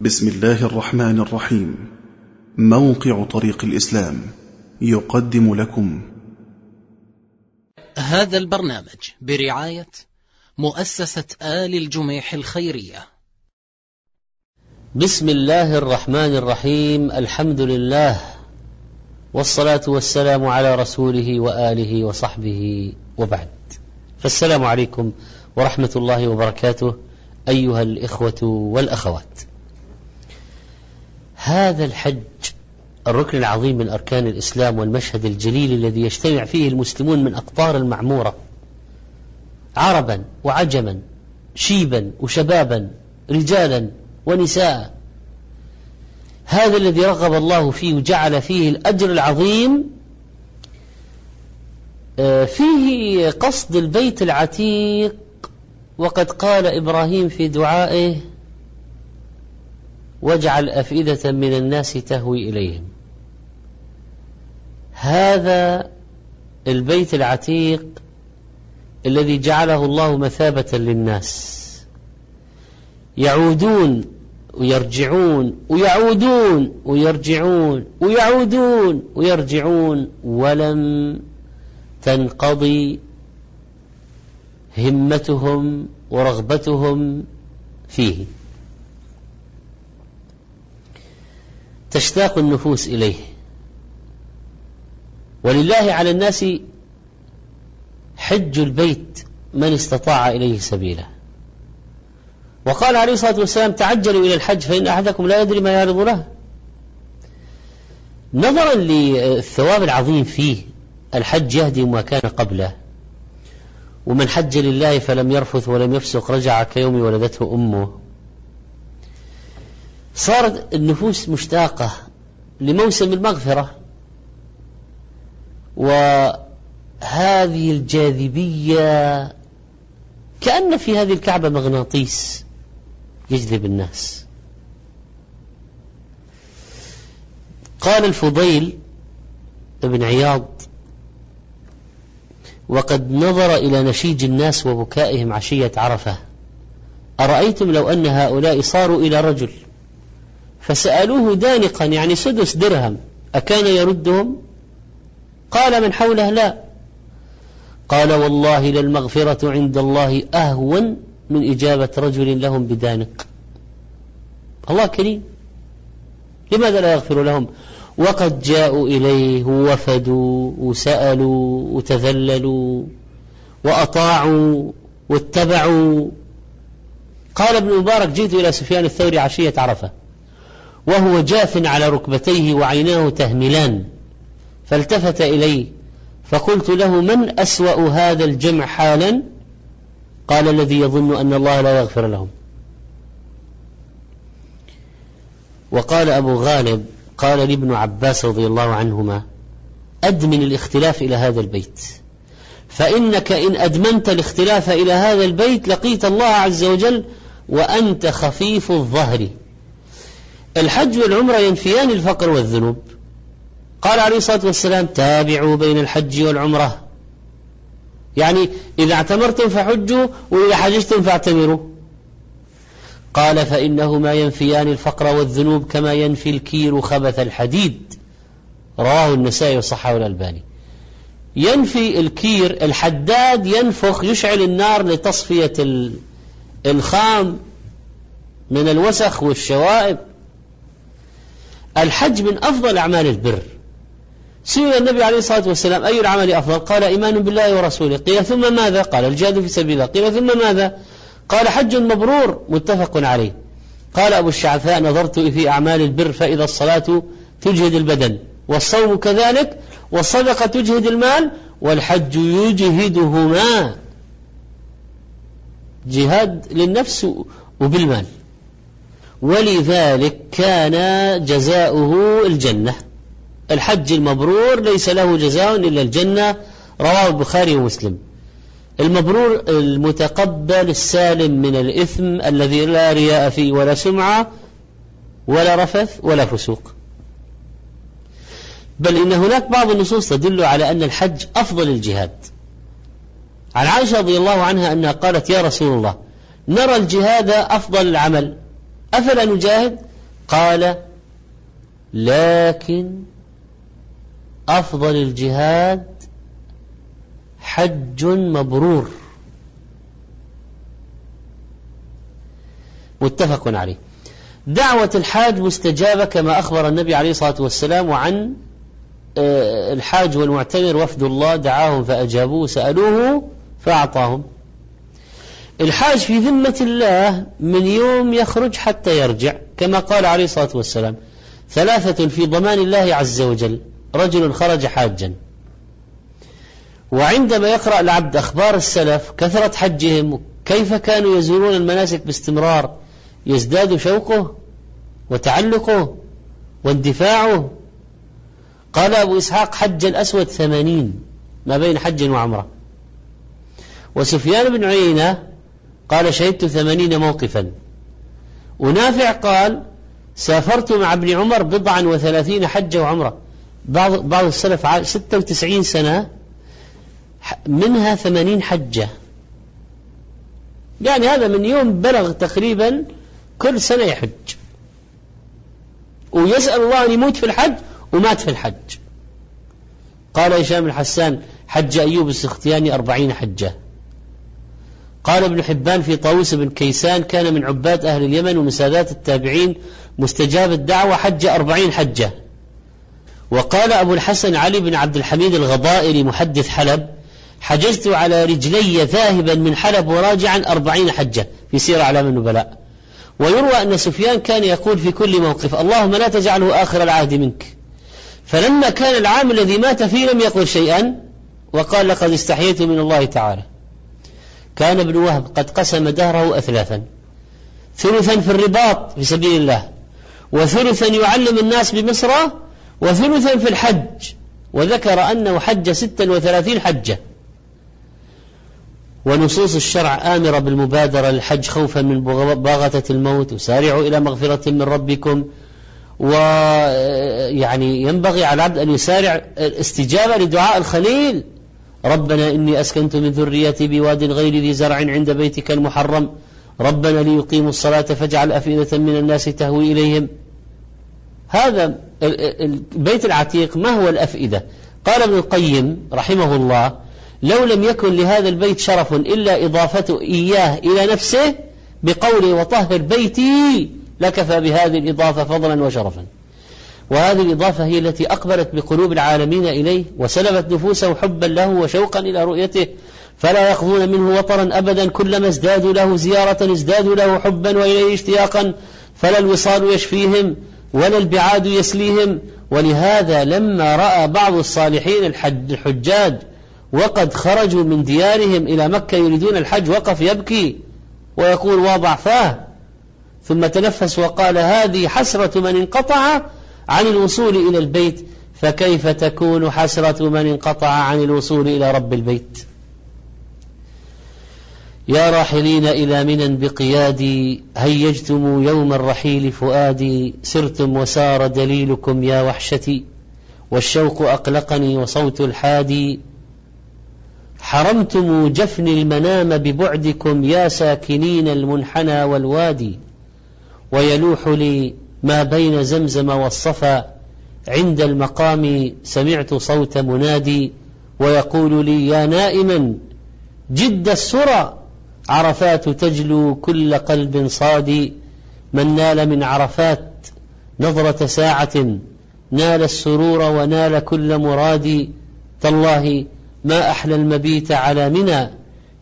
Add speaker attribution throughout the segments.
Speaker 1: بسم الله الرحمن الرحيم. موقع طريق الإسلام يقدم لكم.
Speaker 2: هذا البرنامج برعاية مؤسسة آل الجميح الخيرية.
Speaker 3: بسم الله الرحمن الرحيم. الحمد لله والصلاة والسلام على رسوله وآله وصحبه وبعد. فالسلام عليكم ورحمة الله وبركاته أيها الإخوة والأخوات. هذا الحج الركن العظيم من أركان الإسلام والمشهد الجليل الذي يجتمع فيه المسلمون من أقطار المعمورة. عربا وعجما شيبا وشبابا رجالا ونساء. هذا الذي رغب الله فيه وجعل فيه الأجر العظيم آه، فيه قصد البيت العتيق. وقد قال إبراهيم في دعائه واجعل أفئدة من الناس تهوي إليهم. هذا البيت العتيق الذي جعله الله مثابة للناس. يعودون ويرجعون ويعودون ويرجعون ويعودون ويرجعون ولم تنقضي همتهم ورغبتهم فيه. تشتاق النفوس إليه. ولله على الناس حج البيت من استطاع إليه سبيلا. وقال عليه الصلاة والسلام تعجلوا إلى الحج فإن أحدكم لا يدري ما يعرض له. نظرا للثواب العظيم فيه الحج يهدي ما كان قبله. ومن حج لله فلم يرفث ولم يفسق رجع كيوم ولدته أمه. صارت النفوس مشتاقة لموسم المغفرة وهذه الجاذبية كأن في هذه الكعبة مغناطيس يجذب الناس. قال الفضيل ابن عياض وقد نظر إلى نشيج الناس وبكائهم عشية عرفة أرأيتم لو أن هؤلاء صاروا إلى رجل فسألوه دانقا يعني سدس درهم أكان يردهم؟ قال من حوله لا. قال والله للمغفرة عند الله أهون من إجابة رجل لهم بدانق. الله كريم. لماذا لا يغفر لهم؟ وقد جاءوا إليه ووفدوا وسألوا وتذللوا وأطاعوا واتبعوا. قال ابن مبارك جئت إلى سفيان الثوري عشية عرفة. وهو جاف على ركبتيه وعيناه تهملان. فالتفت إلي فقلت له من أسوأ هذا الجمع حالا؟ قال الذي يظن أن الله لا يغفر لهم. وقال أبو غالب قال لابن عباس رضي الله عنهما أدمن الاختلاف إلى هذا البيت. فإنك إن أدمنت الاختلاف إلى هذا البيت لقيت الله عز وجل وأنت خفيف الظهر. الحج والعمرة ينفيان الفقر والذنوب. قال عليه الصلاة والسلام تابعوا بين الحج والعمرة. يعني إذا اعتمرتم فحجوا وإذا حججتم فاعتمروا. قال فإنهما ينفيان الفقر والذنوب كما ينفي الكير خبث الحديد. رواه النسائي وصححه الألباني. ينفي الكير الحداد ينفخ يشعل النار لتصفية الخام من الوسخ والشوائب. الحج من أفضل أعمال البر. سئل النبي عليه الصلاة والسلام أي العمل أفضل؟ قال إيمان بالله ورسوله. قيل ثم ماذا؟ قال الجهاد في سبيل الله. قيل ثم ماذا؟ قال حج مبرور متفق عليه. قال أبو الشعثاء نظرت في أعمال البر فإذا الصلاة تجهد البدن والصوم كذلك والصدقة تجهد المال والحج يجهدهما. جهاد للنفس وبالمال. ولذلك كان جزاؤه الجنة. الحج المبرور ليس له جزاء إلا الجنة رواه البخاري ومسلم. المبرور المتقبل السالم من الإثم الذي لا رياء فيه ولا سمعة ولا رفث ولا فسوق. بل إن هناك بعض النصوص تدل على أن الحج أفضل الجهاد. عن عائشة رضي الله عنها أنها قالت يا رسول الله نرى الجهاد أفضل العمل. أفلا نجاهد؟ قال لكن أفضل الجهاد حج مبرور. متفق عليه. دعوة الحاج مستجابة كما أخبر النبي عليه الصلاة والسلام عن آه، الحاج والمعتمر وفد الله دعاهم فأجابوه سألوه فأعطاهم. الحاج في ذمة الله من يوم يخرج حتى يرجع كما قال عليه الصلاة والسلام ثلاثة في ضمان الله عز وجل رجل خرج حاجا. وعندما يقرأ العبد أخبار السلف كثرة حجهم كيف كانوا يزورون المناسك باستمرار يزداد شوقه وتعلقه واندفاعه. قال أبو إسحاق حج الأسود ثمانين ما بين حج وعمرة. وسفيان بن عيينة قال شهدت ثمانين موقفا. ونافع قال سافرت مع ابن عمر بضعا وثلاثين حجة وعمرة. بعض, بعض السلف ستة وتسعين سنة منها ثمانين حجة. يعني هذا من يوم بلغ تقريبا كل سنة يحج. ويسأل الله أن يموت في الحج ومات في الحج. قال هشام الحسان حج أيوب السختياني أربعين حجة. قال ابن حبان في طاووس بن كيسان كان من عباد أهل اليمن ومن سادات التابعين مستجاب الدعوة حج أربعين حجة. وقال أبو الحسن علي بن عبد الحميد الغضائري محدث حلب حجزت على رجلي ذاهبا من حلب وراجعا أربعين حجة في سير أعلام النبلاء. ويروى أن سفيان كان يقول في كل موقف اللهم لا تجعله آخر العهد منك. فلما كان العام الذي مات فيه لم يقل شيئا وقال لقد استحييت من الله تعالى. كان ابن وهب قد قسم دهره أثلاثا. ثلثا في الرباط في سبيل الله وثلثا يعلم الناس بمصر وثلثا في الحج. وذكر أنه حج ستا وثلاثين حجة. ونصوص الشرع آمرة بالمبادرة للحج خوفا من باغتة الموت وسارعوا إلى مغفرة من ربكم. ويعني ينبغي على العبد أن يسارع الاستجابة لدعاء الخليل. ربنا إني أسكنت من ذريتي بواد غير ذي زرع عند بيتك المحرم. ربنا ليقيموا الصلاة فاجعل أفئدة من الناس تهوي إليهم. هذا البيت العتيق ما هو الأفئدة؟ قال ابن القيم رحمه الله لو لم يكن لهذا البيت شرف إلا إضافته إياه إلى نفسه بقوله وطهر بيتي لكفى بهذه الإضافة فضلا وشرفا. وهذه الإضافة هي التي أقبلت بقلوب العالمين إليه وسلبت نفوسه حبا له وشوقا إلى رؤيته فلا يقضون منه وطرا أبدا كلما ازدادوا له زيارة ازدادوا له حبا وإليه اشتياقا فلا الوصال يشفيهم ولا البعاد يسليهم. ولهذا لما رأى بعض الصالحين الحجاج وقد خرجوا من ديارهم إلى مكة يريدون الحج وقف يبكي ويقول وضعفاه ثم تنفس وقال هذه حسرة من انقطع عن الوصول إلى البيت فكيف تكون حسرة من انقطع عن الوصول إلى رب البيت؟ يا راحلين إلى منى بقيادي هيجتم يوم الرحيل فؤادي سرتم وسار دليلكم يا وحشتي والشوق أقلقني وصوت الحادي. حرمتم جفن المنام ببعدكم يا ساكنين المنحنى والوادي ويلوح لي ما بين زمزم والصفا عند المقام سمعت صوت منادي ويقول لي يا نائما جد السرى عرفات تجلو كل قلب صادي من نال من عرفات نظرة ساعة نال السرور ونال كل مرادي تالله ما أحلى المبيت على منى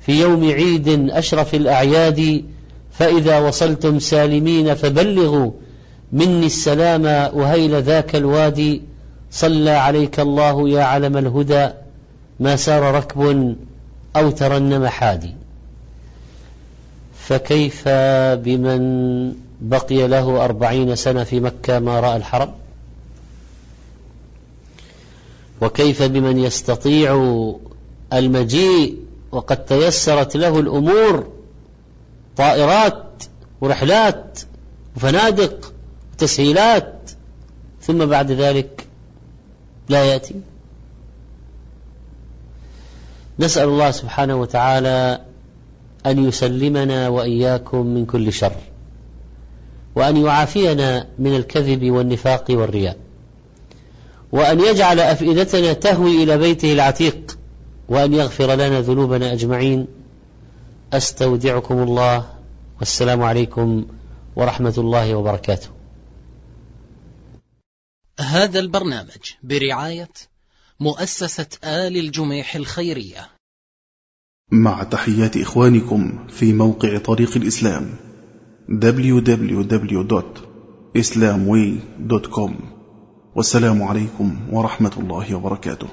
Speaker 3: في يوم عيد أشرف الأعياد فإذا وصلتم سالمين فبلغوا مني السلام أهيل ذاك الوادي صلى عليك الله يا علم الهدى ما سار ركب أو ترنم حادي. فكيف بمن بقي له أربعين سنة في مكة ما رأى الحرم؟ وكيف بمن يستطيع المجيء وقد تيسرت له الأمور طائرات ورحلات وفنادق وتسهيلات ثم بعد ذلك لا يأتي. نسأل الله سبحانه وتعالى أن يسلمنا وإياكم من كل شر وأن يعافينا من الكذب والنفاق والرياء وأن يجعل أفئدتنا تهوي إلى بيته العتيق وأن يغفر لنا ذنوبنا أجمعين. أستودعكم الله والسلام عليكم ورحمة الله وبركاته.
Speaker 2: هذا البرنامج برعاية مؤسسة آل الجميح الخيرية.
Speaker 1: مع تحيات إخوانكم في موقع طريق الإسلام www.islamway.com والسلام عليكم ورحمة الله وبركاته.